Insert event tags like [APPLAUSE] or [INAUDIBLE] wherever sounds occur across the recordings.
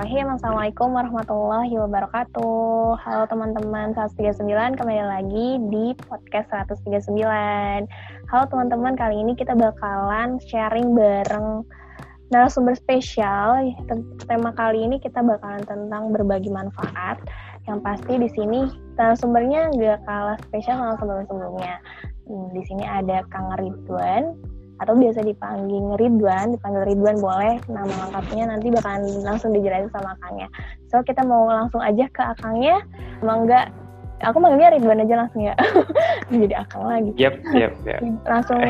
Bismillahirrahmanirrahim. Assalamualaikum warahmatullahi wabarakatuh. Halo teman-teman 139, kembali lagi di podcast 139. Halo teman-teman, kali ini kita bakalan sharing bareng narasumber spesial. Tema kali ini kita bakalan tentang berbagi manfaat. Yang pasti di sini narasumbernya nggak kalah spesial sama sebelum-sebelumnya. Hmm, di sini ada Kang Ridwan, atau biasa dipanggil Ridwan, dipanggil Ridwan boleh, nama lengkapnya nanti bakalan langsung dijelasin sama akangnya. So kita mau langsung aja ke akangnya, emang enggak, aku manggilnya Ridwan aja langsung ya, [LAUGHS] jadi akang lagi. Yep, yep, yep. [LAUGHS] langsung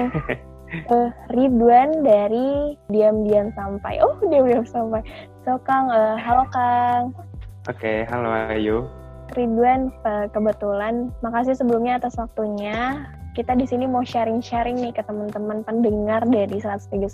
[LAUGHS] ke Ridwan dari diam-diam sampai, oh diam-diam sampai. So Kang, uh, halo Kang. Oke, okay, halo Ayu. Ridwan, eh, kebetulan makasih sebelumnya atas waktunya kita di sini mau sharing-sharing nih ke teman-teman pendengar dari 139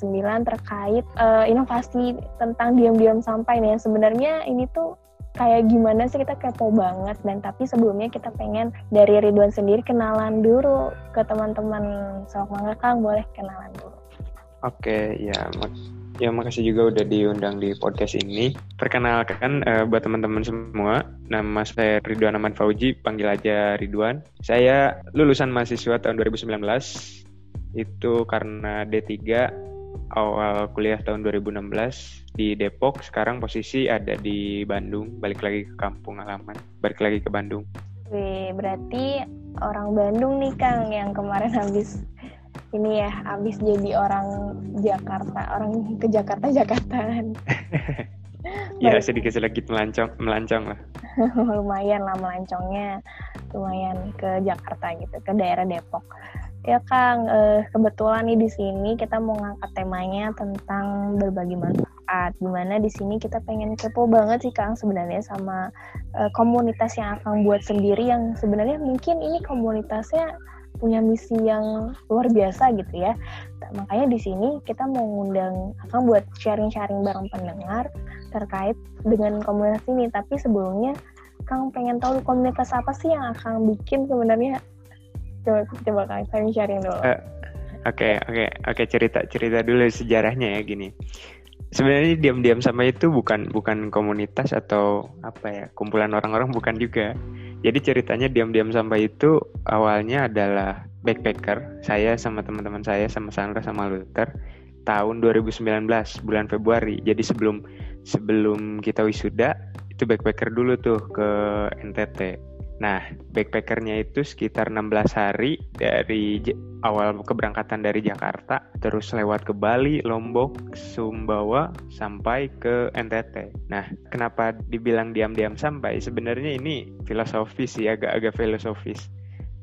terkait uh, inovasi tentang diam-diam sampai nih. Sebenarnya ini tuh kayak gimana sih? Kita kepo banget. Dan tapi sebelumnya kita pengen dari Ridwan sendiri kenalan dulu ke teman-teman. Sok mangga Kang. Boleh kenalan dulu. Oke, ya Ya, makasih juga udah diundang di podcast ini. Perkenalkan uh, buat teman-teman semua, nama saya Ridwan Aman Fauji, panggil aja Ridwan. Saya lulusan mahasiswa tahun 2019, itu karena D3 awal kuliah tahun 2016 di Depok, sekarang posisi ada di Bandung, balik lagi ke kampung halaman, balik lagi ke Bandung. Wih, berarti orang Bandung nih Kang yang kemarin habis ini ya abis jadi orang Jakarta orang ke Jakarta Jakartaan [LAUGHS] ya sedikit sedikit melancong melancong lah. [LAUGHS] Lumayan lah melancongnya lumayan ke Jakarta gitu ke daerah Depok. Ya Kang eh, kebetulan nih di sini kita mau ngangkat temanya tentang berbagi manfaat. Di mana di sini kita pengen kepo banget sih Kang sebenarnya sama eh, komunitas yang akan buat sendiri yang sebenarnya mungkin ini komunitasnya punya misi yang luar biasa gitu ya. Nah, makanya di sini kita mau ngundang akan buat sharing-sharing bareng pendengar terkait dengan komunitas ini. Tapi sebelumnya Kang pengen tahu komunitas apa sih yang akan bikin sebenarnya? Coba coba Kang sharing-sharing dulu. Oke, uh, oke, oke, okay, cerita cerita dulu sejarahnya ya gini. Sebenarnya diam-diam sama itu bukan bukan komunitas atau apa ya kumpulan orang-orang bukan juga jadi ceritanya diam-diam sampai itu awalnya adalah backpacker. Saya sama teman-teman saya sama Sandra sama Luther tahun 2019 bulan Februari. Jadi sebelum sebelum kita wisuda itu backpacker dulu tuh ke NTT. Nah, backpackernya itu sekitar 16 hari dari awal keberangkatan dari Jakarta, terus lewat ke Bali, Lombok, Sumbawa, sampai ke NTT. Nah, kenapa dibilang diam-diam sampai? Sebenarnya ini filosofis sih, agak-agak filosofis.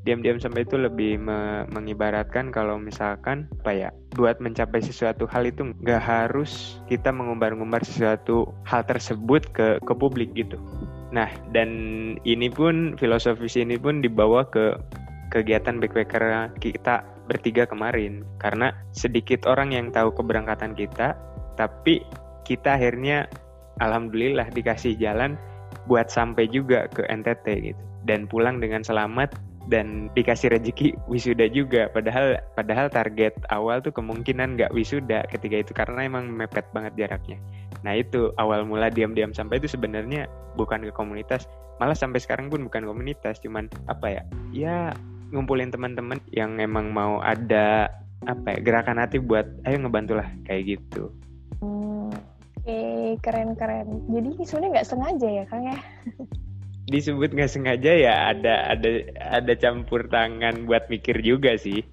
Diam-diam sampai itu lebih me mengibaratkan kalau misalkan apa ya, buat mencapai sesuatu hal itu nggak harus kita mengumbar-ngumbar sesuatu hal tersebut ke ke publik gitu Nah, dan ini pun filosofis ini pun dibawa ke kegiatan backpacker kita bertiga kemarin. Karena sedikit orang yang tahu keberangkatan kita, tapi kita akhirnya alhamdulillah dikasih jalan buat sampai juga ke NTT gitu. Dan pulang dengan selamat dan dikasih rezeki wisuda juga. Padahal padahal target awal tuh kemungkinan nggak wisuda ketika itu karena emang mepet banget jaraknya. Nah itu awal mula diam-diam sampai itu sebenarnya bukan ke komunitas malah sampai sekarang pun bukan komunitas. Cuman apa ya? Ya ngumpulin teman-teman yang emang mau ada apa ya gerakan hati buat ayo ngebantulah kayak gitu. Hmm, oke okay, keren keren jadi sebenarnya nggak sengaja ya kang ya [LAUGHS] disebut nggak sengaja ya ada ada ada campur tangan buat mikir juga sih.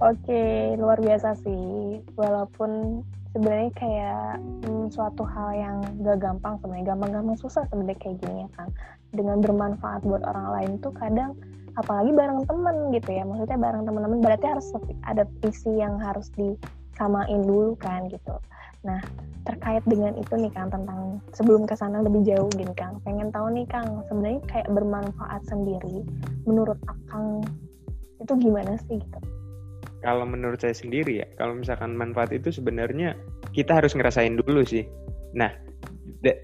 Oke, luar biasa sih. Walaupun sebenarnya kayak hmm, suatu hal yang gak gampang sebenarnya gampang-gampang susah sebenarnya kayak gini ya kan. Dengan bermanfaat buat orang lain tuh kadang apalagi bareng temen gitu ya. Maksudnya bareng teman-teman berarti harus ada visi yang harus disamain dulu kan gitu. Nah, terkait dengan itu nih Kang tentang sebelum ke sana lebih jauh gini Kang, pengen tahu nih Kang, sebenarnya kayak bermanfaat sendiri menurut Akang itu gimana sih gitu? Kalau menurut saya sendiri ya, kalau misalkan manfaat itu sebenarnya kita harus ngerasain dulu sih. Nah,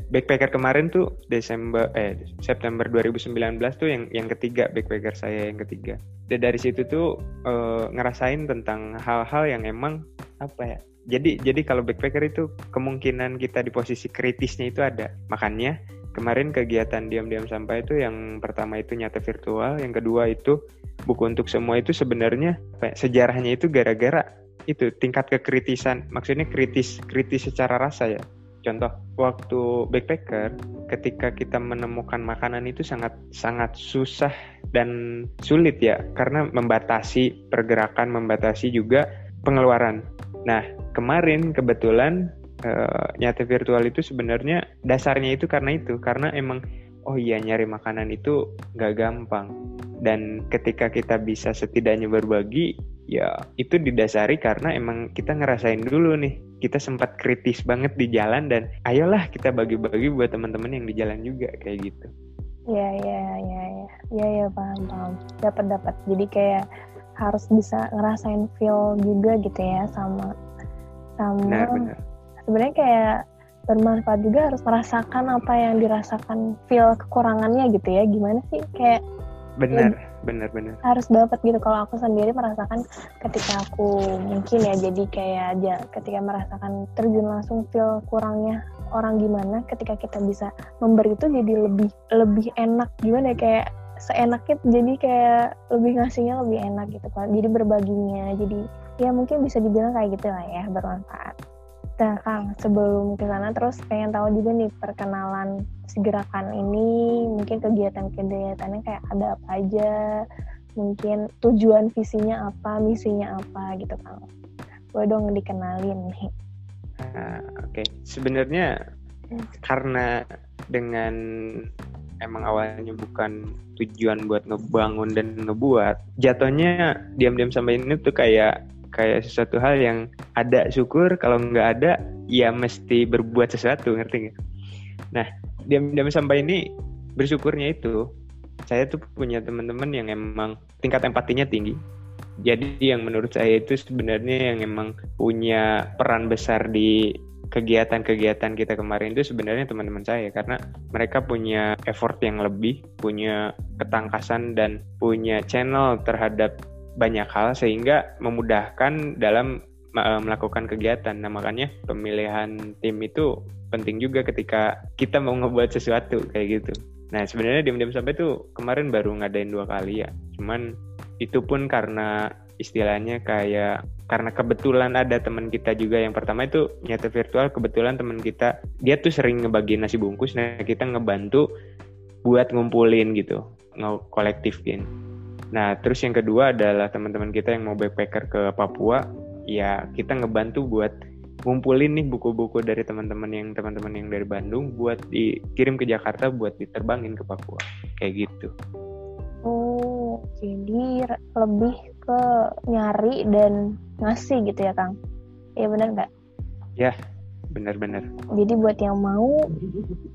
backpacker kemarin tuh Desember eh September 2019 tuh yang yang ketiga backpacker saya yang ketiga. Dan dari situ tuh e, ngerasain tentang hal-hal yang emang apa ya jadi jadi kalau backpacker itu kemungkinan kita di posisi kritisnya itu ada makanya kemarin kegiatan diam-diam sampah itu yang pertama itu nyata virtual, yang kedua itu buku untuk semua itu sebenarnya ya, sejarahnya itu gara-gara itu tingkat kekritisan, maksudnya kritis kritis secara rasa ya. Contoh, waktu backpacker, ketika kita menemukan makanan itu sangat sangat susah dan sulit ya, karena membatasi pergerakan, membatasi juga pengeluaran. Nah, kemarin kebetulan uh, nyata virtual itu sebenarnya dasarnya itu karena itu karena emang oh iya nyari makanan itu nggak gampang. Dan ketika kita bisa setidaknya berbagi ya itu didasari karena emang kita ngerasain dulu nih kita sempat kritis banget di jalan dan ayolah kita bagi-bagi buat teman-teman yang di jalan juga kayak gitu. Ya ya ya ya ya ya paham paham. Dapat dapat jadi kayak harus bisa ngerasain feel juga gitu ya sama sama benar, benar. sebenarnya kayak bermanfaat juga harus merasakan apa yang dirasakan feel kekurangannya gitu ya. Gimana sih kayak benar ya, benar benar. harus dapat gitu. Kalau aku sendiri merasakan ketika aku mungkin ya jadi kayak aja ketika merasakan terjun langsung feel kurangnya orang gimana ketika kita bisa memberi itu jadi lebih lebih enak. Gimana ya kayak seenaknya jadi kayak lebih ngasihnya lebih enak gitu kan jadi berbaginya jadi ya mungkin bisa dibilang kayak gitu lah ya bermanfaat Nah, Kang, sebelum ke sana terus pengen tahu juga nih perkenalan si gerakan ini, mungkin kegiatan-kegiatannya kayak ada apa aja, mungkin tujuan visinya apa, misinya apa gitu, Kang. Boleh dong dikenalin nih. Uh, Oke, okay. sebenarnya hmm. karena dengan emang awalnya bukan tujuan buat ngebangun dan ngebuat, jatuhnya diam-diam sampai ini tuh kayak kayak sesuatu hal yang ada syukur kalau nggak ada ya mesti berbuat sesuatu ngerti nggak? Nah diam-diam sampai ini bersyukurnya itu saya tuh punya teman-teman yang emang tingkat empatinya tinggi. Jadi yang menurut saya itu sebenarnya yang emang punya peran besar di kegiatan-kegiatan kita kemarin itu sebenarnya teman-teman saya karena mereka punya effort yang lebih, punya ketangkasan dan punya channel terhadap banyak hal sehingga memudahkan dalam uh, melakukan kegiatan. Nah makanya pemilihan tim itu penting juga ketika kita mau ngebuat sesuatu kayak gitu. Nah sebenarnya diam-diam sampai tuh kemarin baru ngadain dua kali ya. Cuman itu pun karena istilahnya kayak karena kebetulan ada teman kita juga yang pertama itu nyata virtual kebetulan teman kita dia tuh sering ngebagi nasi bungkus nah kita ngebantu buat ngumpulin gitu nge-kolektifin Nah, terus yang kedua adalah teman-teman kita yang mau backpacker ke Papua, ya kita ngebantu buat ngumpulin nih buku-buku dari teman-teman yang teman-teman yang dari Bandung buat dikirim ke Jakarta buat diterbangin ke Papua. Kayak gitu. Oh, jadi lebih ke nyari dan ngasih gitu ya, Kang? Iya benar nggak? Ya, benar-benar. Jadi buat yang mau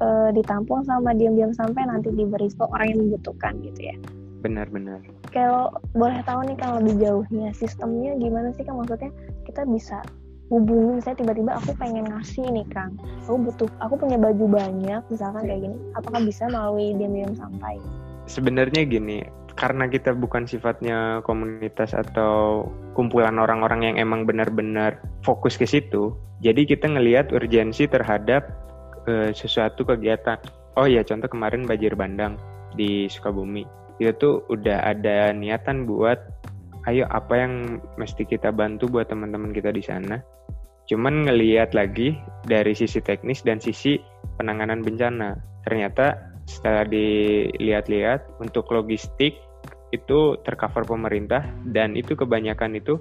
uh, ditampung sama diam-diam sampai nanti diberi ke orang yang membutuhkan gitu ya benar-benar kalau boleh tahu nih kan lebih jauhnya sistemnya gimana sih kan maksudnya kita bisa hubungi saya tiba-tiba aku pengen ngasih nih kang aku butuh aku punya baju banyak misalkan kayak gini apakah bisa melalui diam-diam sampai sebenarnya gini karena kita bukan sifatnya komunitas atau kumpulan orang-orang yang emang benar-benar fokus ke situ jadi kita ngelihat urgensi terhadap uh, sesuatu kegiatan oh ya contoh kemarin banjir bandang di Sukabumi itu tuh udah ada niatan buat ayo apa yang mesti kita bantu buat teman-teman kita di sana. Cuman ngeliat lagi dari sisi teknis dan sisi penanganan bencana. Ternyata setelah dilihat-lihat untuk logistik itu tercover pemerintah dan itu kebanyakan itu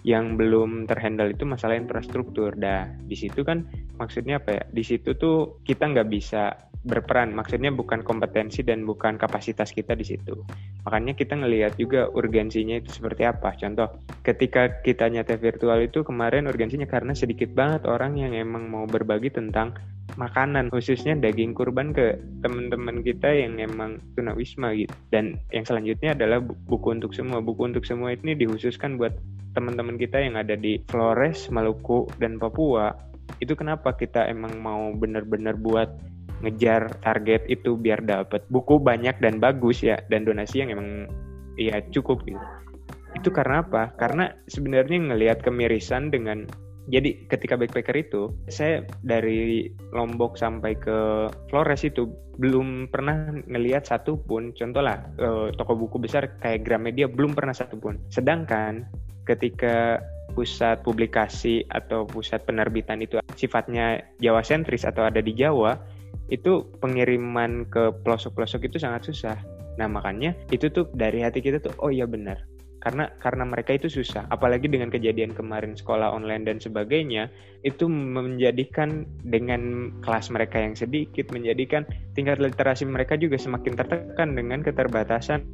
yang belum terhandle itu masalah infrastruktur. Dah di situ kan maksudnya apa ya? Di situ tuh kita nggak bisa berperan. Maksudnya bukan kompetensi dan bukan kapasitas kita di situ. Makanya kita ngelihat juga urgensinya itu seperti apa. Contoh, ketika kita nyata virtual itu kemarin urgensinya karena sedikit banget orang yang emang mau berbagi tentang makanan, khususnya daging kurban ke teman-teman kita yang emang tunawisma gitu. Dan yang selanjutnya adalah buku untuk semua. Buku untuk semua ini dikhususkan buat teman-teman kita yang ada di Flores, Maluku, dan Papua. Itu kenapa kita emang mau benar-benar buat ngejar target itu biar dapat buku banyak dan bagus ya dan donasi yang emang ya cukup gitu. Itu karena apa? Karena sebenarnya ngelihat kemirisan dengan Jadi ketika backpacker itu, saya dari Lombok sampai ke Flores itu belum pernah ngelihat satu pun, contoh lah eh, toko buku besar kayak Gramedia belum pernah satu pun. Sedangkan ketika pusat publikasi atau pusat penerbitan itu sifatnya Jawa sentris atau ada di Jawa, itu pengiriman ke pelosok-pelosok itu sangat susah. Nah makanya itu tuh dari hati kita tuh oh iya benar. Karena karena mereka itu susah. Apalagi dengan kejadian kemarin sekolah online dan sebagainya itu menjadikan dengan kelas mereka yang sedikit menjadikan tingkat literasi mereka juga semakin tertekan dengan keterbatasan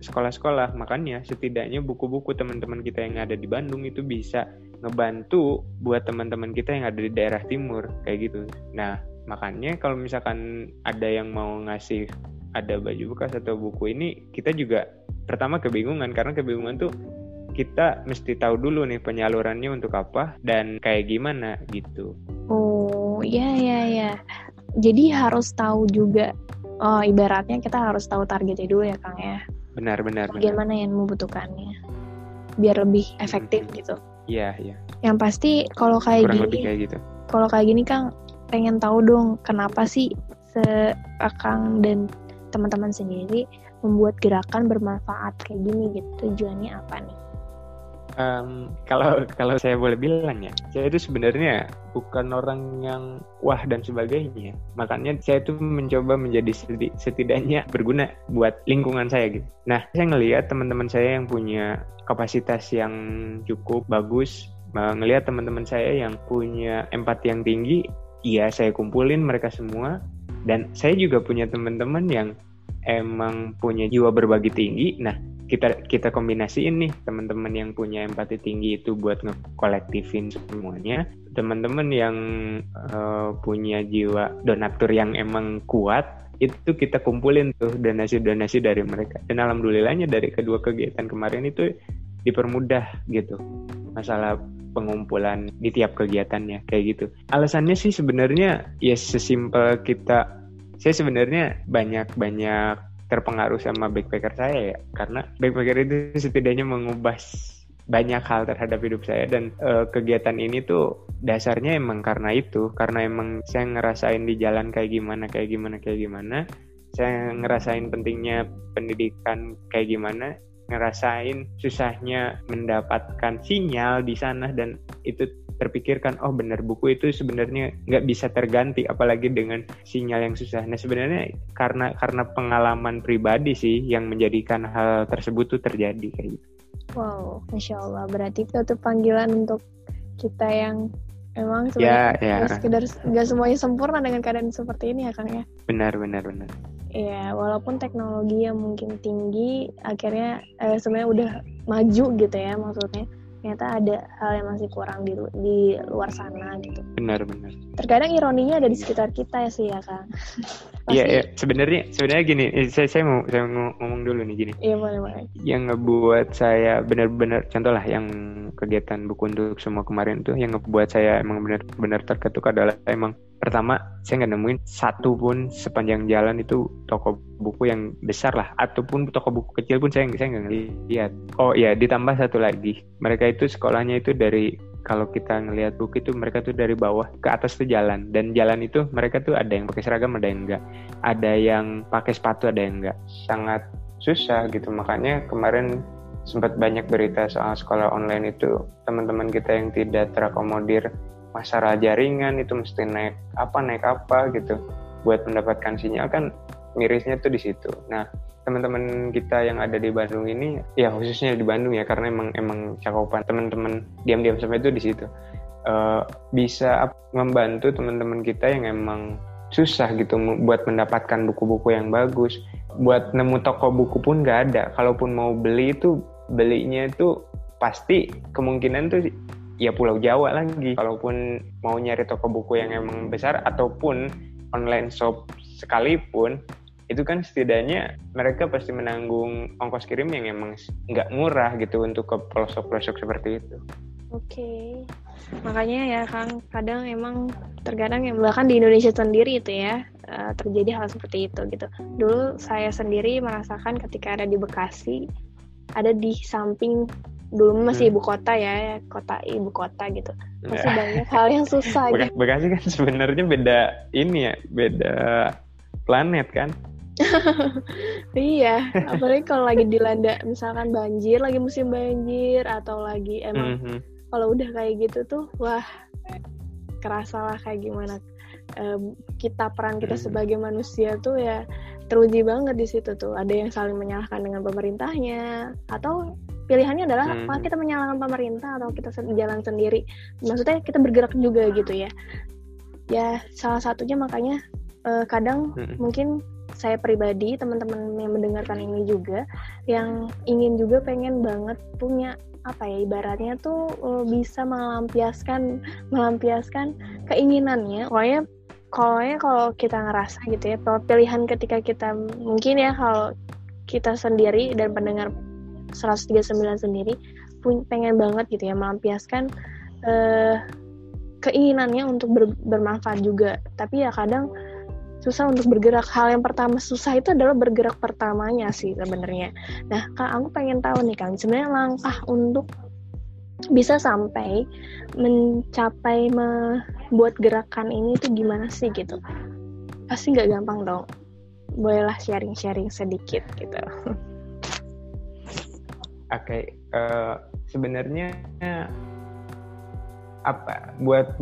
sekolah-sekolah. Makanya setidaknya buku-buku teman-teman kita yang ada di Bandung itu bisa ngebantu buat teman-teman kita yang ada di daerah timur. Kayak gitu. Nah makanya kalau misalkan ada yang mau ngasih ada baju bekas atau buku ini kita juga pertama kebingungan karena kebingungan tuh kita mesti tahu dulu nih penyalurannya untuk apa dan kayak gimana gitu. Oh iya iya iya. Jadi harus tahu juga. Oh ibaratnya kita harus tahu targetnya dulu ya Kang ya. Benar benar. Bagaimana yang membutuhkannya biar lebih efektif hmm. gitu. Iya iya. Yang pasti kalau kayak Kurang gini. lebih kayak gitu. Kalau kayak gini Kang pengen tahu dong kenapa sih se Akang dan teman-teman sendiri membuat gerakan bermanfaat kayak gini gitu tujuannya apa nih? Um, kalau kalau saya boleh bilang ya, saya itu sebenarnya bukan orang yang wah dan sebagainya. Makanya saya itu mencoba menjadi setidaknya berguna buat lingkungan saya gitu. Nah, saya ngelihat teman-teman saya yang punya kapasitas yang cukup bagus, ngelihat teman-teman saya yang punya empati yang tinggi, iya saya kumpulin mereka semua. Dan saya juga punya teman-teman yang emang punya jiwa berbagi tinggi. Nah kita kita kombinasiin nih teman-teman yang punya empati tinggi itu buat ngekolektifin semuanya. Teman-teman yang uh, punya jiwa donatur yang emang kuat itu kita kumpulin tuh donasi-donasi dari mereka. Dan alhamdulillahnya dari kedua kegiatan kemarin itu dipermudah gitu. Masalah pengumpulan di tiap kegiatannya kayak gitu. Alasannya sih sebenarnya ya sesimpel kita saya sebenarnya banyak-banyak terpengaruh sama backpacker saya ya. Karena backpacker itu setidaknya mengubah banyak hal terhadap hidup saya dan uh, kegiatan ini tuh dasarnya emang karena itu. Karena emang saya ngerasain di jalan kayak gimana kayak gimana kayak gimana. Saya ngerasain pentingnya pendidikan kayak gimana ngerasain susahnya mendapatkan sinyal di sana dan itu terpikirkan oh benar buku itu sebenarnya nggak bisa terganti apalagi dengan sinyal yang susah. Nah sebenarnya karena karena pengalaman pribadi sih yang menjadikan hal tersebut tuh terjadi kayak gitu. Wow, masya Allah berarti itu tuh panggilan untuk kita yang emang ya, sebenarnya ya, ya. sekedar nggak semuanya sempurna dengan keadaan seperti ini ya Kang ya. Benar benar benar. Iya, walaupun teknologi yang mungkin tinggi, akhirnya eh, sebenarnya udah maju gitu ya maksudnya ternyata ada hal yang masih kurang di di luar sana gitu. Benar benar. Terkadang ironinya ada di sekitar kita ya sih ya kang. [LAUGHS] Iya iya sebenarnya sebenarnya gini eh, saya saya mau saya mau ngomong dulu nih gini. Iya boleh boleh. Yang ngebuat saya benar-benar contoh lah yang kegiatan buku untuk semua kemarin tuh yang ngebuat saya emang benar-benar terketuk adalah emang pertama saya nggak nemuin satu pun sepanjang jalan itu toko buku yang besar lah. Ataupun toko buku kecil pun saya saya nggak ngeliat. Oh iya ditambah satu lagi. Mereka itu sekolahnya itu dari kalau kita ngelihat buku itu mereka tuh dari bawah ke atas tuh jalan. Dan jalan itu mereka tuh ada yang pakai seragam ada yang enggak ada yang pakai sepatu ada yang enggak sangat susah gitu. Makanya kemarin sempat banyak berita soal sekolah online itu. Teman-teman kita yang tidak terakomodir masalah jaringan itu mesti naik apa naik apa gitu. Buat mendapatkan sinyal kan mirisnya tuh di situ. Nah teman-teman kita yang ada di Bandung ini ya khususnya di Bandung ya karena emang emang cakupan teman-teman diam-diam sampai itu di situ. Uh, bisa membantu teman-teman kita yang emang susah gitu buat mendapatkan buku-buku yang bagus. Buat nemu toko buku pun nggak ada. Kalaupun mau beli itu belinya itu pasti kemungkinan tuh ya Pulau Jawa lagi. Kalaupun mau nyari toko buku yang emang besar ataupun online shop sekalipun, itu kan setidaknya mereka pasti menanggung ongkos kirim yang emang nggak murah gitu untuk ke pelosok-pelosok seperti itu. Oke, okay. makanya ya Kang, kadang emang terkadang yang bahkan di Indonesia sendiri itu ya eh, terjadi hal seperti itu gitu. Dulu saya sendiri merasakan ketika ada di Bekasi, ada di samping dulu masih hmm. ibu kota ya kota ibu kota gitu masih banyak hal yang susah [LAUGHS] Bek gitu. Bekasi kan sebenarnya beda ini ya beda planet kan [LAUGHS] iya apalagi kalau lagi dilanda misalkan banjir lagi musim banjir atau lagi emang mm -hmm. kalau udah kayak gitu tuh wah kerasa lah kayak gimana um, kita peran kita hmm. sebagai manusia tuh ya teruji banget di situ tuh ada yang saling menyalahkan dengan pemerintahnya atau pilihannya adalah hmm. apa kita menyalahkan pemerintah atau kita jalan sendiri maksudnya kita bergerak juga gitu ya ya salah satunya makanya uh, kadang hmm. mungkin saya pribadi teman-teman yang mendengarkan ini juga yang ingin juga pengen banget punya apa ya ibaratnya tuh uh, bisa melampiaskan melampiaskan keinginannya pokoknya kalau kalau kita ngerasa gitu ya pilihan ketika kita mungkin ya kalau kita sendiri dan pendengar 139 sendiri pengen banget gitu ya melampiaskan uh, keinginannya untuk ber, bermanfaat juga tapi ya kadang susah untuk bergerak. Hal yang pertama susah itu adalah bergerak pertamanya sih sebenarnya. Nah, Kak, aku pengen tahu nih Kang, sebenarnya langkah untuk bisa sampai mencapai membuat gerakan ini tuh gimana sih gitu? Pasti nggak gampang dong. Bolehlah sharing-sharing sedikit gitu. [LAUGHS] Okay, uh, eh, sebenarnya apa buat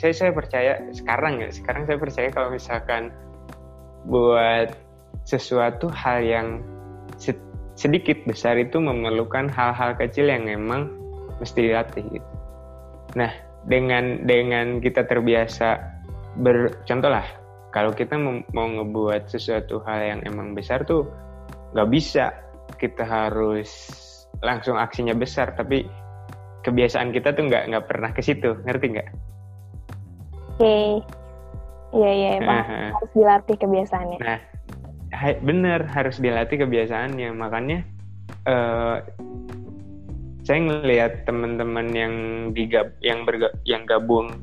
saya saya percaya sekarang ya sekarang saya percaya kalau misalkan buat sesuatu hal yang sedikit besar itu memerlukan hal-hal kecil yang memang mesti dilatih gitu. Nah dengan dengan kita terbiasa bercontoh lah kalau kita mau ngebuat sesuatu hal yang emang besar tuh nggak bisa kita harus langsung aksinya besar tapi kebiasaan kita tuh nggak nggak pernah ke situ ngerti nggak? okay. iya iya emang harus dilatih kebiasaannya nah bener harus dilatih kebiasaannya makanya uh, saya ngelihat teman-teman yang digab yang berga, yang gabung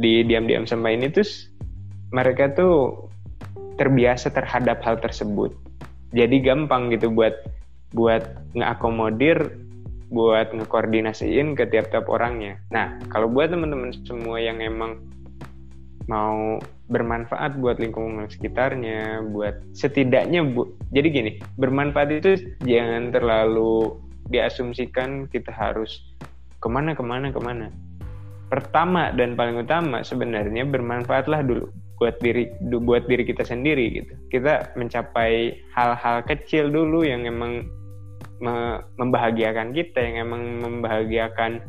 di diam-diam sama ini tuh mereka tuh terbiasa terhadap hal tersebut jadi gampang gitu buat buat ngakomodir buat ngekoordinasiin ke tiap-tiap orangnya. Nah, kalau buat teman-teman semua yang emang mau bermanfaat buat lingkungan sekitarnya, buat setidaknya bu, jadi gini, bermanfaat itu jangan terlalu diasumsikan kita harus ke mana ke mana ke mana. Pertama dan paling utama sebenarnya bermanfaatlah dulu buat diri buat diri kita sendiri gitu. Kita mencapai hal-hal kecil dulu yang emang membahagiakan kita yang emang membahagiakan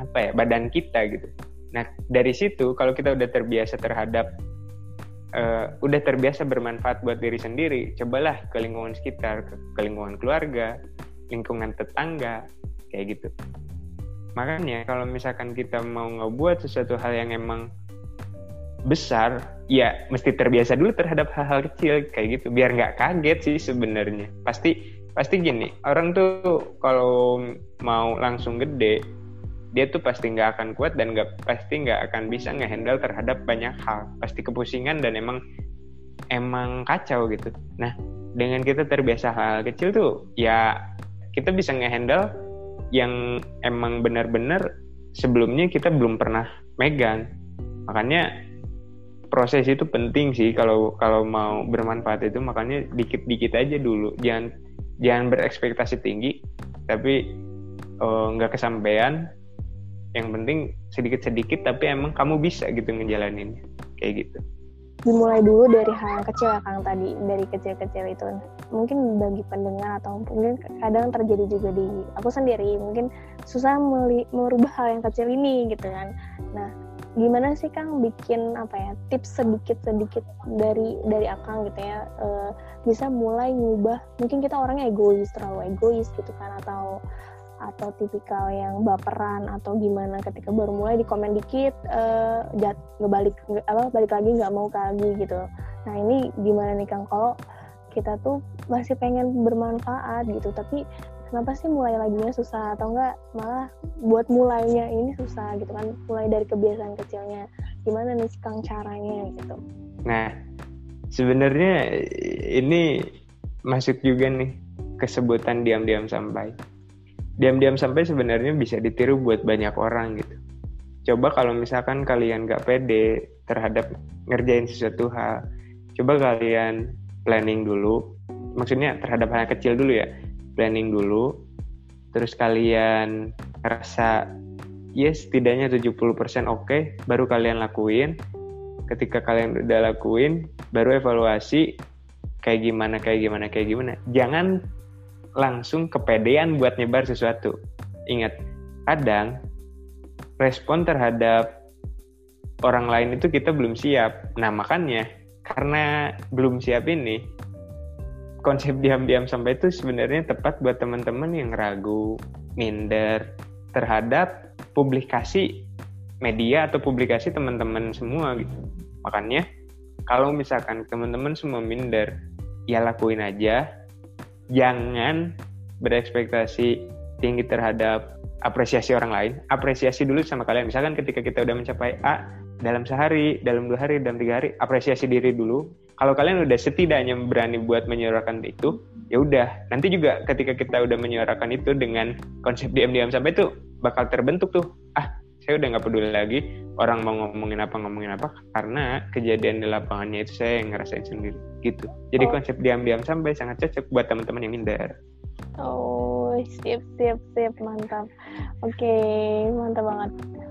apa ya badan kita gitu. Nah dari situ kalau kita udah terbiasa terhadap uh, udah terbiasa bermanfaat buat diri sendiri, cobalah ke lingkungan sekitar, ke, ke lingkungan keluarga, lingkungan tetangga, kayak gitu. Makanya kalau misalkan kita mau ngebuat sesuatu hal yang emang besar, ya mesti terbiasa dulu terhadap hal-hal kecil kayak gitu, biar nggak kaget sih sebenarnya. Pasti pasti gini orang tuh kalau mau langsung gede dia tuh pasti nggak akan kuat dan nggak pasti nggak akan bisa ngehandle terhadap banyak hal. Pasti kepusingan dan emang emang kacau gitu. Nah dengan kita terbiasa hal kecil tuh ya kita bisa ngehandle yang emang benar-benar sebelumnya kita belum pernah megang. Makanya proses itu penting sih kalau kalau mau bermanfaat itu. Makanya dikit-dikit aja dulu. Jangan jangan berekspektasi tinggi tapi uh, nggak kesampaian. Yang penting sedikit-sedikit tapi emang kamu bisa gitu ngejalanin kayak gitu. Dimulai dulu dari hal yang kecil ya Kang tadi. Dari kecil-kecil itu. Mungkin bagi pendengar atau mungkin kadang terjadi juga di aku sendiri. Mungkin susah merubah hal yang kecil ini gitu kan. Nah gimana sih Kang bikin apa ya tips sedikit-sedikit dari dari Akang gitu ya e, bisa mulai ngubah mungkin kita orangnya egois terlalu egois gitu kan atau atau tipikal yang baperan atau gimana ketika baru mulai di komen dikit uh, jat ngebalik apa balik lagi nggak mau lagi gitu. Nah ini gimana nih Kang? Kalau kita tuh masih pengen bermanfaat gitu tapi kenapa sih mulai laginya susah atau enggak? Malah buat mulainya ini susah gitu kan. Mulai dari kebiasaan kecilnya. Gimana nih kang caranya gitu? Nah sebenarnya ini masuk juga nih kesebutan diam-diam sampai. Diam-diam sampai sebenarnya bisa ditiru buat banyak orang gitu. Coba kalau misalkan kalian gak pede terhadap ngerjain sesuatu hal coba kalian planning dulu. Maksudnya terhadap hal kecil dulu ya planning dulu terus kalian rasa yes setidaknya 70% oke okay, baru kalian lakuin. Ketika kalian udah lakuin baru evaluasi kayak gimana kayak gimana kayak gimana. Jangan langsung kepedean buat nyebar sesuatu. Ingat kadang respon terhadap orang lain itu kita belum siap. Nah makanya karena belum siap ini konsep diam-diam sampai itu sebenarnya tepat buat teman-teman yang ragu minder terhadap publikasi media atau publikasi teman-teman semua gitu. Makanya kalau misalkan teman-teman semua minder, ya lakuin aja. Jangan berekspektasi tinggi terhadap apresiasi orang lain. Apresiasi dulu sama kalian. Misalkan ketika kita udah mencapai A dalam sehari, dalam dua hari, dalam tiga hari, apresiasi diri dulu. Kalau kalian udah setidaknya berani buat menyuarakan itu, ya udah. Nanti juga ketika kita udah menyuarakan itu dengan konsep diam-diam sampai itu bakal terbentuk tuh. Ah, saya udah nggak peduli lagi orang mau ngomongin apa ngomongin apa karena kejadian di lapangannya itu saya yang ngerasain sendiri gitu jadi oh. konsep diam-diam sampai sangat cocok buat teman-teman yang minder oh siap siap siap mantap oke okay, mantap banget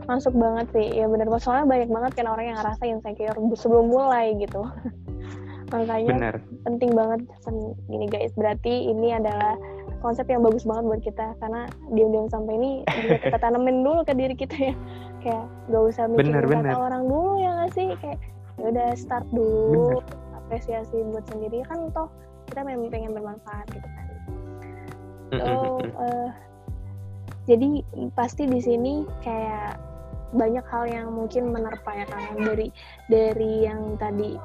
masuk banget sih ya benar soalnya banyak banget kan orang yang ngerasa insecure sebelum mulai gitu [LAUGHS] makanya Bener. penting banget gini guys berarti ini adalah konsep yang bagus banget buat kita karena diam-diam sampai ini bisa kita [LAUGHS] tanemin dulu ke diri kita ya kayak gak usah mikirin bener, kata bener. orang dulu ya gak sih kayak ya udah start dulu bener. apresiasi buat sendiri kan toh kita memang pengen bermanfaat gitu kan so uh, jadi pasti di sini kayak banyak hal yang mungkin menerpa ya kan dari dari yang tadi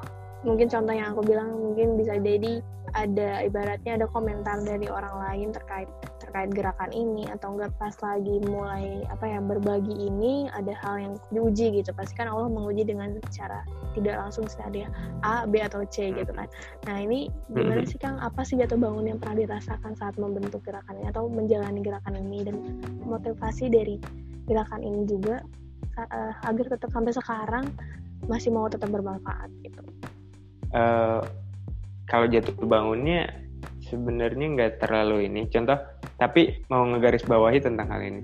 mungkin contoh yang aku bilang mungkin bisa jadi ada ibaratnya ada komentar dari orang lain terkait terkait gerakan ini atau enggak pas lagi mulai apa ya berbagi ini ada hal yang diuji gitu. Pasti kan Allah menguji dengan cara tidak langsung secara A B atau C gitu kan. Nah ini gimana mm-hmm. sih Kang? Apa sih jatuh bangun yang pernah dirasakan saat membentuk gerakan ini atau menjalani gerakan ini dan motivasi dari gerakan ini juga uh, agar tetap sampai sekarang masih mau tetap bermanfaat gitu uh, kalau jatuh bangunnya sebenarnya nggak terlalu ini. Contoh tapi mau ngegaris bawahi tentang hal ini.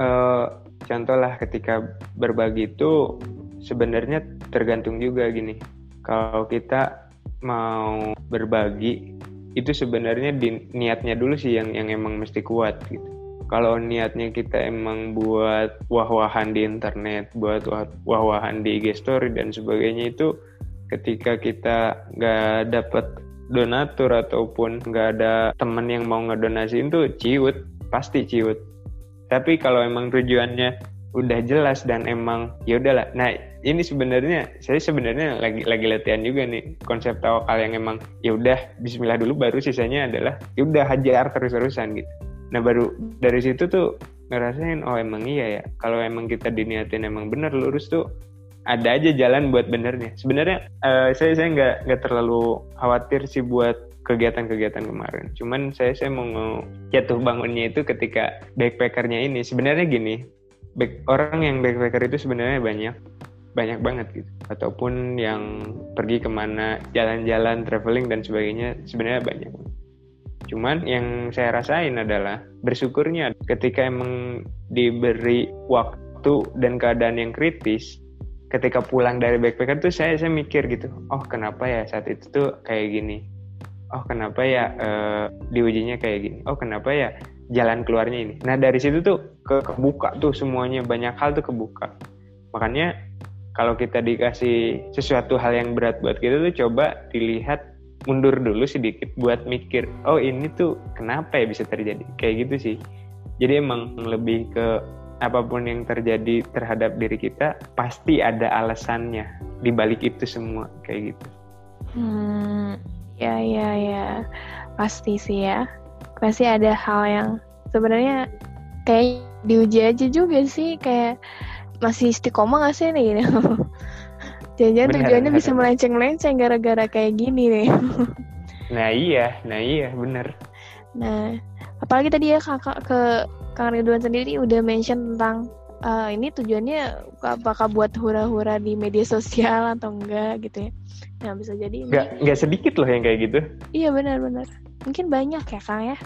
Uh, contoh lah ketika berbagi itu sebenarnya tergantung juga gini. Kalau kita mau berbagi itu sebenarnya di, niatnya dulu sih yang yang emang mesti kuat gitu. Kalau niatnya kita emang buat wah-wahan di internet buat wah-wahan di IG story dan sebagainya itu ketika kita nggak dapet donatur ataupun nggak ada temen yang mau ngedonasiin tuh ciut pasti ciut. Tapi kalau emang tujuannya udah jelas dan emang ya udahlah. Nah ini sebenarnya saya sebenarnya lagi lagi latihan juga nih. Konsep tawakal yang emang ya udah Bismillah dulu baru sisanya adalah ya udah hajar terus terusan gitu. Nah baru dari situ tuh ngerasain oh emang iya ya. Kalau emang kita diniatin emang bener lurus tuh ada aja jalan buat benernya. Sebenarnya uh, saya saya nggak nggak terlalu khawatir sih buat kegiatan-kegiatan kemarin. Cuman saya saya mau jatuh bangunnya itu ketika backpackernya ini. Sebenarnya gini, back, orang yang backpacker itu sebenarnya banyak banyak banget gitu. Ataupun yang pergi ke mana jalan-jalan, traveling dan sebagainya sebenarnya banyak. Cuman yang saya rasain adalah bersyukurnya ketika emang diberi waktu dan keadaan yang kritis, ketika pulang dari backpacker tuh saya saya mikir gitu oh kenapa ya saat itu tuh kayak gini? Oh kenapa ya uh, diujinya kayak gini? Oh kenapa ya jalan keluarnya ini? Nah dari situ tuh ke kebuka tuh semuanya banyak hal tuh kebuka. Makanya kalau kita dikasih sesuatu hal yang berat buat kita tuh coba dilihat mundur dulu sedikit buat mikir oh ini tuh kenapa ya bisa terjadi? Kayak gitu sih. Jadi emang lebih ke apa pun yang terjadi terhadap diri kita pasti ada alasannya di balik itu semua kayak gitu. Hmm, ya ya ya pasti sih ya pasti ada hal yang sebenarnya kayak diuji aja juga sih kayak masih istiqomah gak sih nih [LAUGHS] Jangan-jangan tujuannya bener. bisa melenceng-melenceng gara-gara kayak gini nih. [LAUGHS] nah iya, nah iya bener. Nah, apalagi tadi ya kakak ke Kang Ridwan sendiri udah mention tentang uh, ini tujuannya apakah buat hura-hura di media sosial atau enggak gitu ya. Nah bisa jadi ini nggak nggak sedikit loh yang kayak gitu. Iya benar-benar mungkin banyak ya kang ya.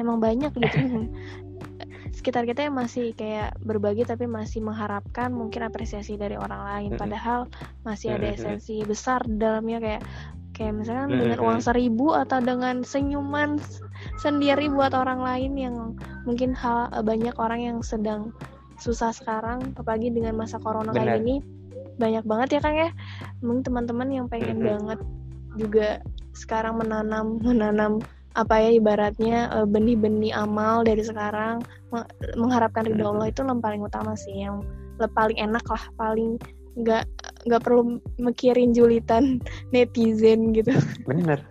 Emang banyak gitu. [LAUGHS] Sekitar kita yang masih kayak berbagi tapi masih mengharapkan mungkin apresiasi dari orang lain. Padahal masih ada esensi besar dalamnya kayak kayak misalnya dengan uang seribu atau dengan senyuman sendiri buat orang lain yang mungkin hal banyak orang yang sedang susah sekarang apalagi dengan masa corona Bener. kayak gini banyak banget ya Kang ya mungkin teman-teman yang pengen mm -hmm. banget juga sekarang menanam [LAUGHS] menanam apa ya ibaratnya eh, benih-benih amal dari sekarang mengharapkan ridho Allah itu yang paling utama sih yang paling enak lah paling nggak nggak perlu mikirin julitan netizen gitu. Bener.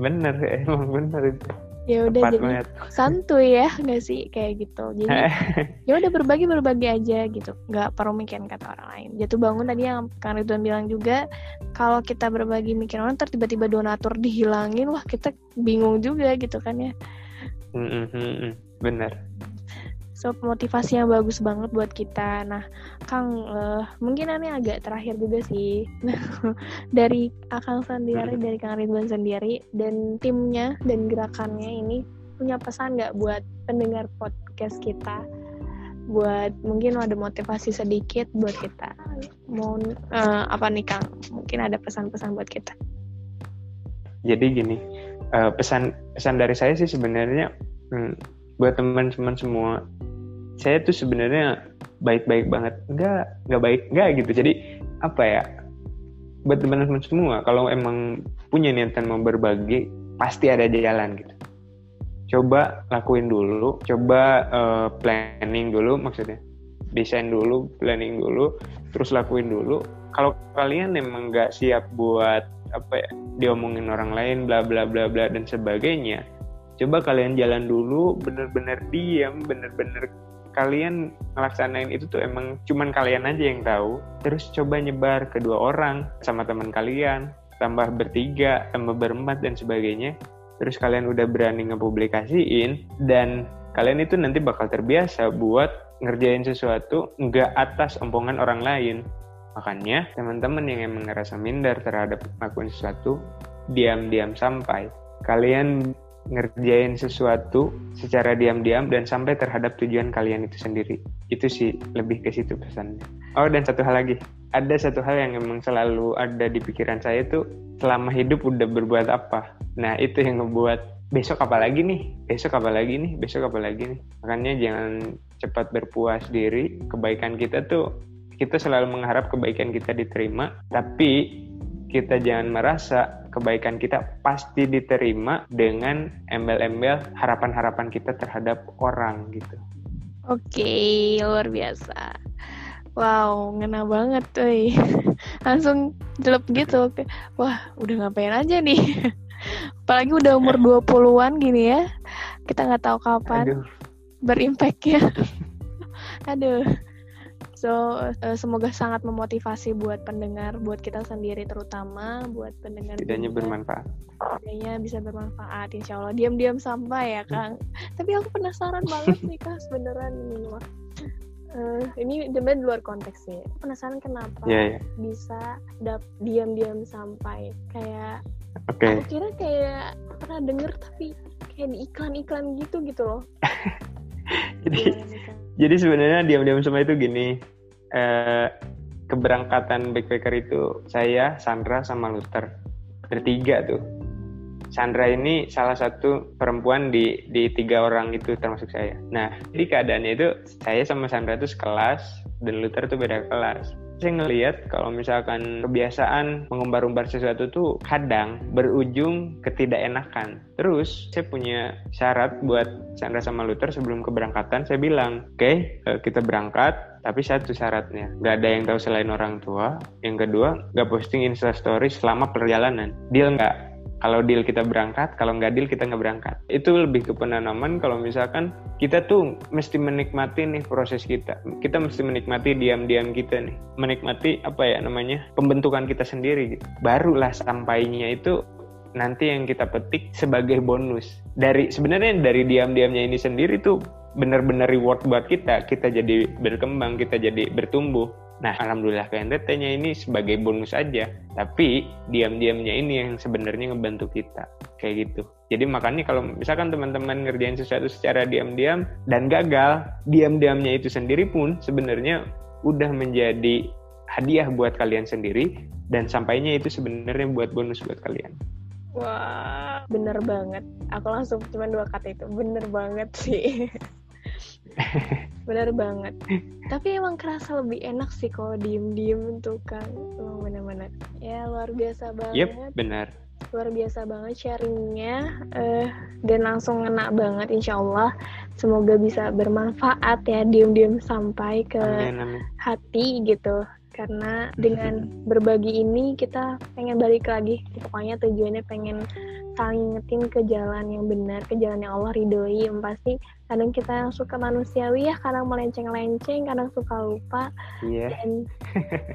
Bener emang bener itu. Ya udah jadi banget. santuy ya nggak sih? Kayak gitu. Jadi [LAUGHS] ya udah berbagi berbagi aja gitu. Nggak perlu mikirin kata orang lain. Jatuh bangun tadi yang kang Ridwan bilang juga kalau kita berbagi mikir orang tiba-tiba donatur dihilangin wah kita bingung juga gitu kan ya. Mm -hmm, bener so motivasi yang bagus banget buat kita. Nah Kang uh, mungkin ini agak terakhir juga sih. [LAUGHS] Dari Akang sendiri dari Kang Ridwan sendiri dan timnya dan gerakannya ini punya pesan nggak buat pendengar podcast kita? Buat mungkin ada motivasi sedikit buat kita. Mau uh, apa nih Kang? Mungkin ada pesan-pesan buat kita. Jadi gini uh, pesan pesan dari saya sih sebenarnya hmm, buat teman-teman semua saya tuh sebenarnya baik-baik banget. Nggak nggak baik nggak gitu. Jadi apa ya buat teman-teman semua kalau emang punya niatan mau berbagi pasti ada jalan gitu. Coba lakuin dulu coba uh, planning dulu maksudnya desain dulu planning dulu terus lakuin dulu. Kalau kalian emang nggak siap buat apa ya diomongin orang lain bla bla bla bla dan sebagainya coba kalian jalan dulu bener-bener diam bener-bener kalian ngelaksanain itu tuh emang cuman kalian aja yang tahu. Terus coba nyebar ke dua orang sama teman kalian tambah bertiga tambah berempat dan sebagainya. Terus kalian udah berani ngepublikasiin dan kalian itu nanti bakal terbiasa buat ngerjain sesuatu nggak atas omongan orang lain. Makanya teman-teman yang emang ngerasa minder terhadap melakukan sesuatu diam-diam sampai. Kalian ngerjain sesuatu secara diam-diam dan sampai terhadap tujuan kalian itu sendiri. Itu sih lebih ke situ pesannya. Oh dan satu hal lagi, ada satu hal yang emang selalu ada di pikiran saya tuh selama hidup udah berbuat apa. Nah itu yang ngebuat besok apa lagi nih, besok apa lagi nih, besok apa lagi nih. Makanya jangan cepat berpuas diri. Kebaikan kita tuh kita selalu mengharap kebaikan kita diterima, tapi kita jangan merasa kebaikan kita pasti diterima dengan embel-embel harapan-harapan kita terhadap orang gitu. Oke, luar biasa. Wow, ngena banget tuh. [LAUGHS] Langsung jelek gitu. Wah, udah ngapain aja nih. [LAUGHS] Apalagi udah umur [LAUGHS] 20-an gini ya. Kita nggak tahu kapan Aduh. berimpact ya. Aduh. So uh, semoga sangat memotivasi buat pendengar, buat kita sendiri terutama, buat pendengar. Tidaknya bermanfaat. Tidaknya bisa bermanfaat, insya Allah. Diam-diam sampai ya Kang. Tapi aku penasaran banget nih Kang, beneran ini mah. Uh, ini sebenarnya luar konteks sih. Penasaran kenapa yeah, yeah. bisa dap diam-diam sampai kayak okay. aku kira kayak pernah denger tapi kayak di iklan-iklan gitu gitu loh. [LAUGHS] Jadi jadi sebenarnya diam-diam semua itu gini eh, keberangkatan backpacker itu saya Sandra sama Luther bertiga tuh Sandra ini salah satu perempuan di di tiga orang itu termasuk saya. Nah, jadi keadaannya itu saya sama Sandra itu sekelas dan Luther tuh beda kelas saya ngelihat kalau misalkan kebiasaan mengumbar-umbar sesuatu tuh kadang berujung ketidakenakan. Terus saya punya syarat buat Sandra sama Luther sebelum keberangkatan. Saya bilang, oke okay, eh, kita berangkat, tapi satu syaratnya, nggak ada yang tahu selain orang tua. Yang kedua, nggak posting instastory selama perjalanan. Deal nggak? kalau deal kita berangkat, kalau nggak deal kita nggak berangkat. Itu lebih ke penanaman kalau misalkan kita tuh mesti menikmati nih proses kita. Kita mesti menikmati diam-diam kita nih. Menikmati apa ya namanya pembentukan kita sendiri. Gitu. Barulah sampainya itu nanti yang kita petik sebagai bonus. Dari sebenarnya dari diam-diamnya ini sendiri tuh benar-benar reward buat kita kita jadi berkembang kita jadi bertumbuh nah alhamdulillah KNTT-nya ini sebagai bonus aja tapi diam-diamnya ini yang sebenarnya ngebantu kita kayak gitu jadi makanya kalau misalkan teman-teman ngerjain sesuatu secara diam-diam dan gagal diam-diamnya itu sendiri pun sebenarnya udah menjadi hadiah buat kalian sendiri dan sampainya itu sebenarnya buat bonus buat kalian Wah, bener banget. Aku langsung cuma dua kata itu. Bener banget sih. [LAUGHS] [LAUGHS] bener banget. Tapi emang kerasa lebih enak sih kalau diem-diem tuh kan. Emang bener-bener. Ya luar biasa banget. Yep, benar. Luar biasa banget sharingnya. Uh, dan langsung ngena banget insya Allah. Semoga bisa bermanfaat ya diem-diem sampai ke amin, amin. hati gitu karena dengan berbagi ini kita pengen balik lagi pokoknya tujuannya pengen saling ngetin ke jalan yang benar ke jalan yang Allah ridhoi. Yang pasti kadang kita yang suka manusiawi ya kadang melenceng-lenceng kadang suka lupa. Yeah. dan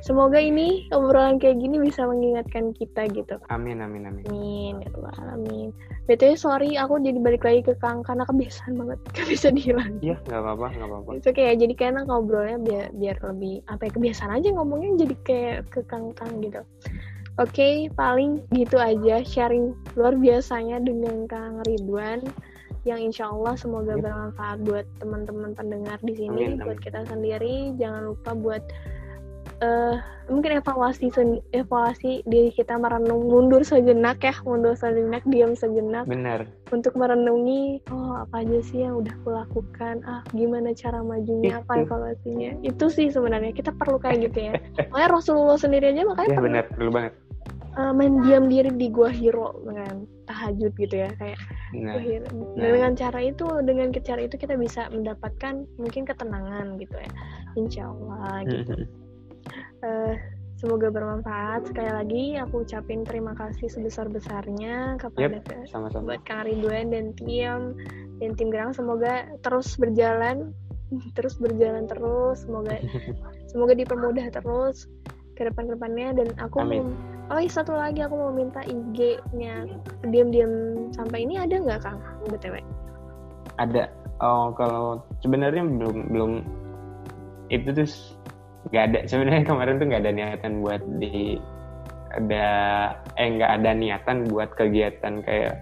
semoga ini obrolan kayak gini bisa mengingatkan kita gitu. Amin amin amin. Amin ya Allah amin. Btw sorry aku jadi balik lagi ke Kang karena kebiasaan banget [LAUGHS] gak bisa dihilang iya nggak apa-apa nggak apa-apa. Itu kayak jadi kayak ngobrolnya biar biar lebih apa ya kebiasaan aja ngomongnya jadi kayak ke Kang Kang gitu Oke, okay, paling gitu aja sharing luar biasanya dengan Kang Ridwan yang insya Allah semoga yep. bermanfaat buat teman-teman pendengar di sini, amin, buat kita sendiri. Jangan lupa buat uh, mungkin evaluasi evaluasi diri kita merenung mundur sejenak ya, mundur sejenak, diam sejenak. Benar. Untuk merenungi, oh apa aja sih yang udah kulakukan? Ah, gimana cara majunya? Apa evaluasinya? Itu sih sebenarnya kita perlu kayak gitu ya. Makanya Rasulullah sendiri aja makanya. Iya benar, perlu banget uh, main diam diri di gua hero dengan tahajud gitu ya kayak nah, hero. nah. dengan cara itu dengan cara itu kita bisa mendapatkan mungkin ketenangan gitu ya insya Allah gitu uh, semoga bermanfaat sekali lagi aku ucapin terima kasih sebesar besarnya kepada yep, sama-sama. buat Kang Ridwan dan tim dan tim Gerang semoga terus berjalan [LAUGHS] terus berjalan terus semoga [LAUGHS] semoga dipermudah terus ke depan-depannya dan aku Amin. Oh iya satu lagi aku mau minta IG-nya diam-diam sampai ini ada nggak kang? Btw ada. Oh kalau sebenarnya belum belum. Itu tuh nggak ada. Sebenarnya kemarin tuh nggak ada niatan buat di ada eh nggak ada niatan buat kegiatan kayak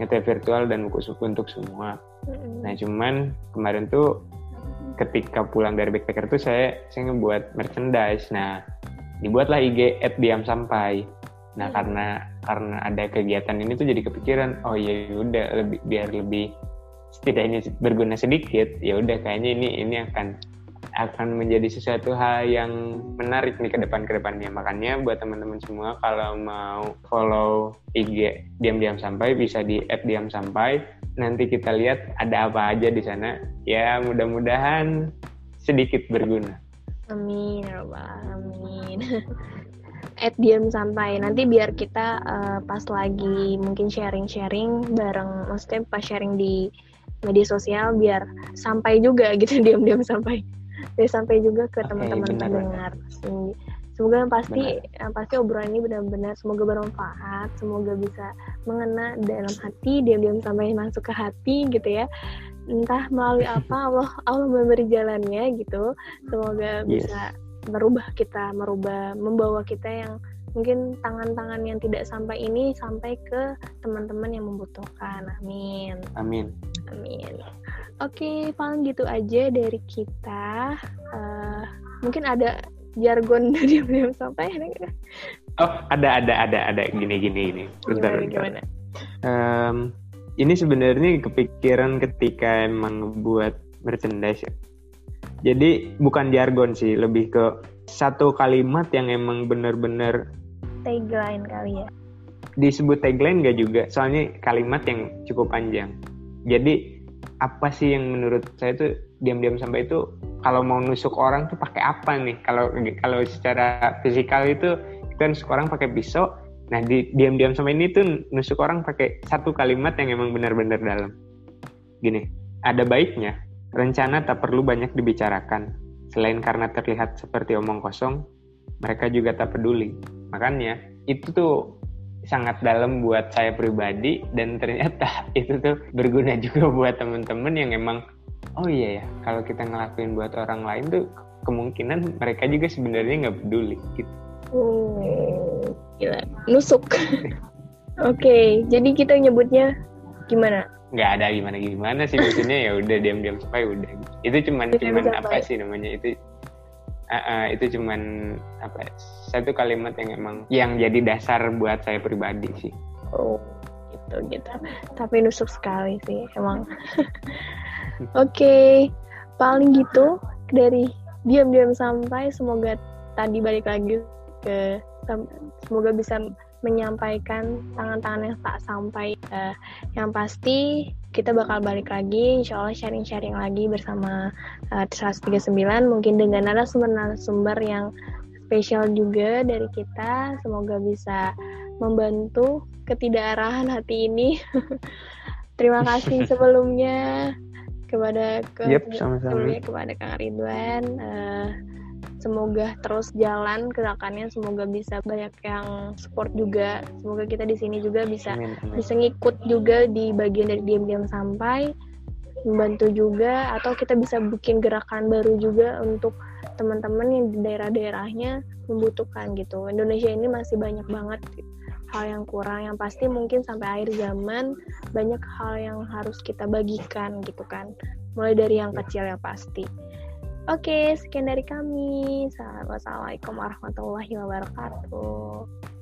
ngeteh virtual dan buku suku untuk semua. Mm-hmm. nah cuman kemarin tuh ketika pulang dari backpacker tuh saya saya ngebuat merchandise. Nah dibuatlah IG at diam sampai. Nah hmm. karena karena ada kegiatan ini tuh jadi kepikiran oh ya udah lebih biar lebih setidaknya berguna sedikit ya udah kayaknya ini ini akan akan menjadi sesuatu hal yang menarik nih ke depan ke depannya. Makanya buat teman-teman semua kalau mau follow IG diam-diam sampai bisa di app diam sampai. Nanti kita lihat ada apa aja di sana. Ya mudah-mudahan sedikit berguna Amin, ya amin. [LAUGHS] At diam sampai. Nanti biar kita uh, pas lagi mungkin sharing-sharing bareng, maksudnya pas sharing di media sosial biar sampai juga gitu [LAUGHS] diam-diam sampai, biar sampai juga ke teman-teman okay, pendengar. Semoga yang pasti yang pasti obrolan ini benar-benar semoga bermanfaat, semoga bisa mengena dalam hati, diam-diam sampai masuk ke hati gitu ya entah melalui apa [LAUGHS] Allah Allah memberi jalannya gitu. Semoga yes. bisa merubah kita merubah membawa kita yang mungkin tangan-tangan yang tidak sampai ini sampai ke teman-teman yang membutuhkan. Amin. Amin. Amin. Oke paling gitu aja dari kita. Uh, mungkin ada jargon [LAUGHS] dari belum sampai oh ada ada ada ada. Gini gini gini. Bentar, gimana, gimana? Um, ini sebenarnya kepikiran ketika emang buat merchandise ya. Jadi bukan jargon sih, lebih ke satu kalimat yang emang bener-bener tagline kali ya. Disebut tagline gak juga, soalnya kalimat yang cukup panjang. Jadi apa sih yang menurut saya tuh diam-diam sampai itu kalau mau nusuk orang tuh pakai apa nih? Kalau kalau secara fisikal itu kita nusuk orang pakai pisau, Nah, di diam-diam sama ini tuh nusuk orang pakai satu kalimat yang emang benar-benar dalam. Gini, ada baiknya rencana tak perlu banyak dibicarakan. Selain karena terlihat seperti omong kosong, mereka juga tak peduli. Makanya itu tuh sangat dalam buat saya pribadi dan ternyata [LAUGHS] itu tuh berguna juga buat temen-temen yang emang oh iya ya kalau kita ngelakuin buat orang lain tuh kemungkinan mereka juga sebenarnya nggak peduli gitu oh gila nusuk. [LAUGHS] Oke okay, jadi kita nyebutnya gimana? Nggak ada gimana gimana sih maksudnya ya udah diam-diam sampai udah. Itu cuman diam cuman apa sih namanya? Itu uh, uh, itu cuman apa satu kalimat yang emang yang jadi dasar buat saya pribadi sih. Oh gitu gitu. Tapi nusuk sekali sih emang. [LAUGHS] Oke okay. paling gitu dari diam-diam sampai semoga tadi balik lagi ke semoga bisa menyampaikan tangan-tangan yang tak sampai. Uh, yang pasti kita bakal balik lagi, insya Allah sharing-sharing lagi bersama uh, 139, mungkin dengan narasumber-narasumber yang spesial juga dari kita. Semoga bisa membantu ketidakarahan hati ini. [LAUGHS] Terima kasih [LAUGHS] sebelumnya kepada ke yep, sama-sama. kepada Kang Ridwan. Uh, semoga terus jalan gerakannya semoga bisa banyak yang support juga. Semoga kita di sini juga bisa amin, amin. bisa ngikut juga di bagian dari diam-diam sampai membantu juga atau kita bisa bikin gerakan baru juga untuk teman-teman yang di daerah-daerahnya membutuhkan gitu. Indonesia ini masih banyak banget hal yang kurang. Yang pasti mungkin sampai akhir zaman banyak hal yang harus kita bagikan gitu kan. Mulai dari yang kecil ya pasti Oke, sekian dari kami. Assalamualaikum warahmatullahi wabarakatuh.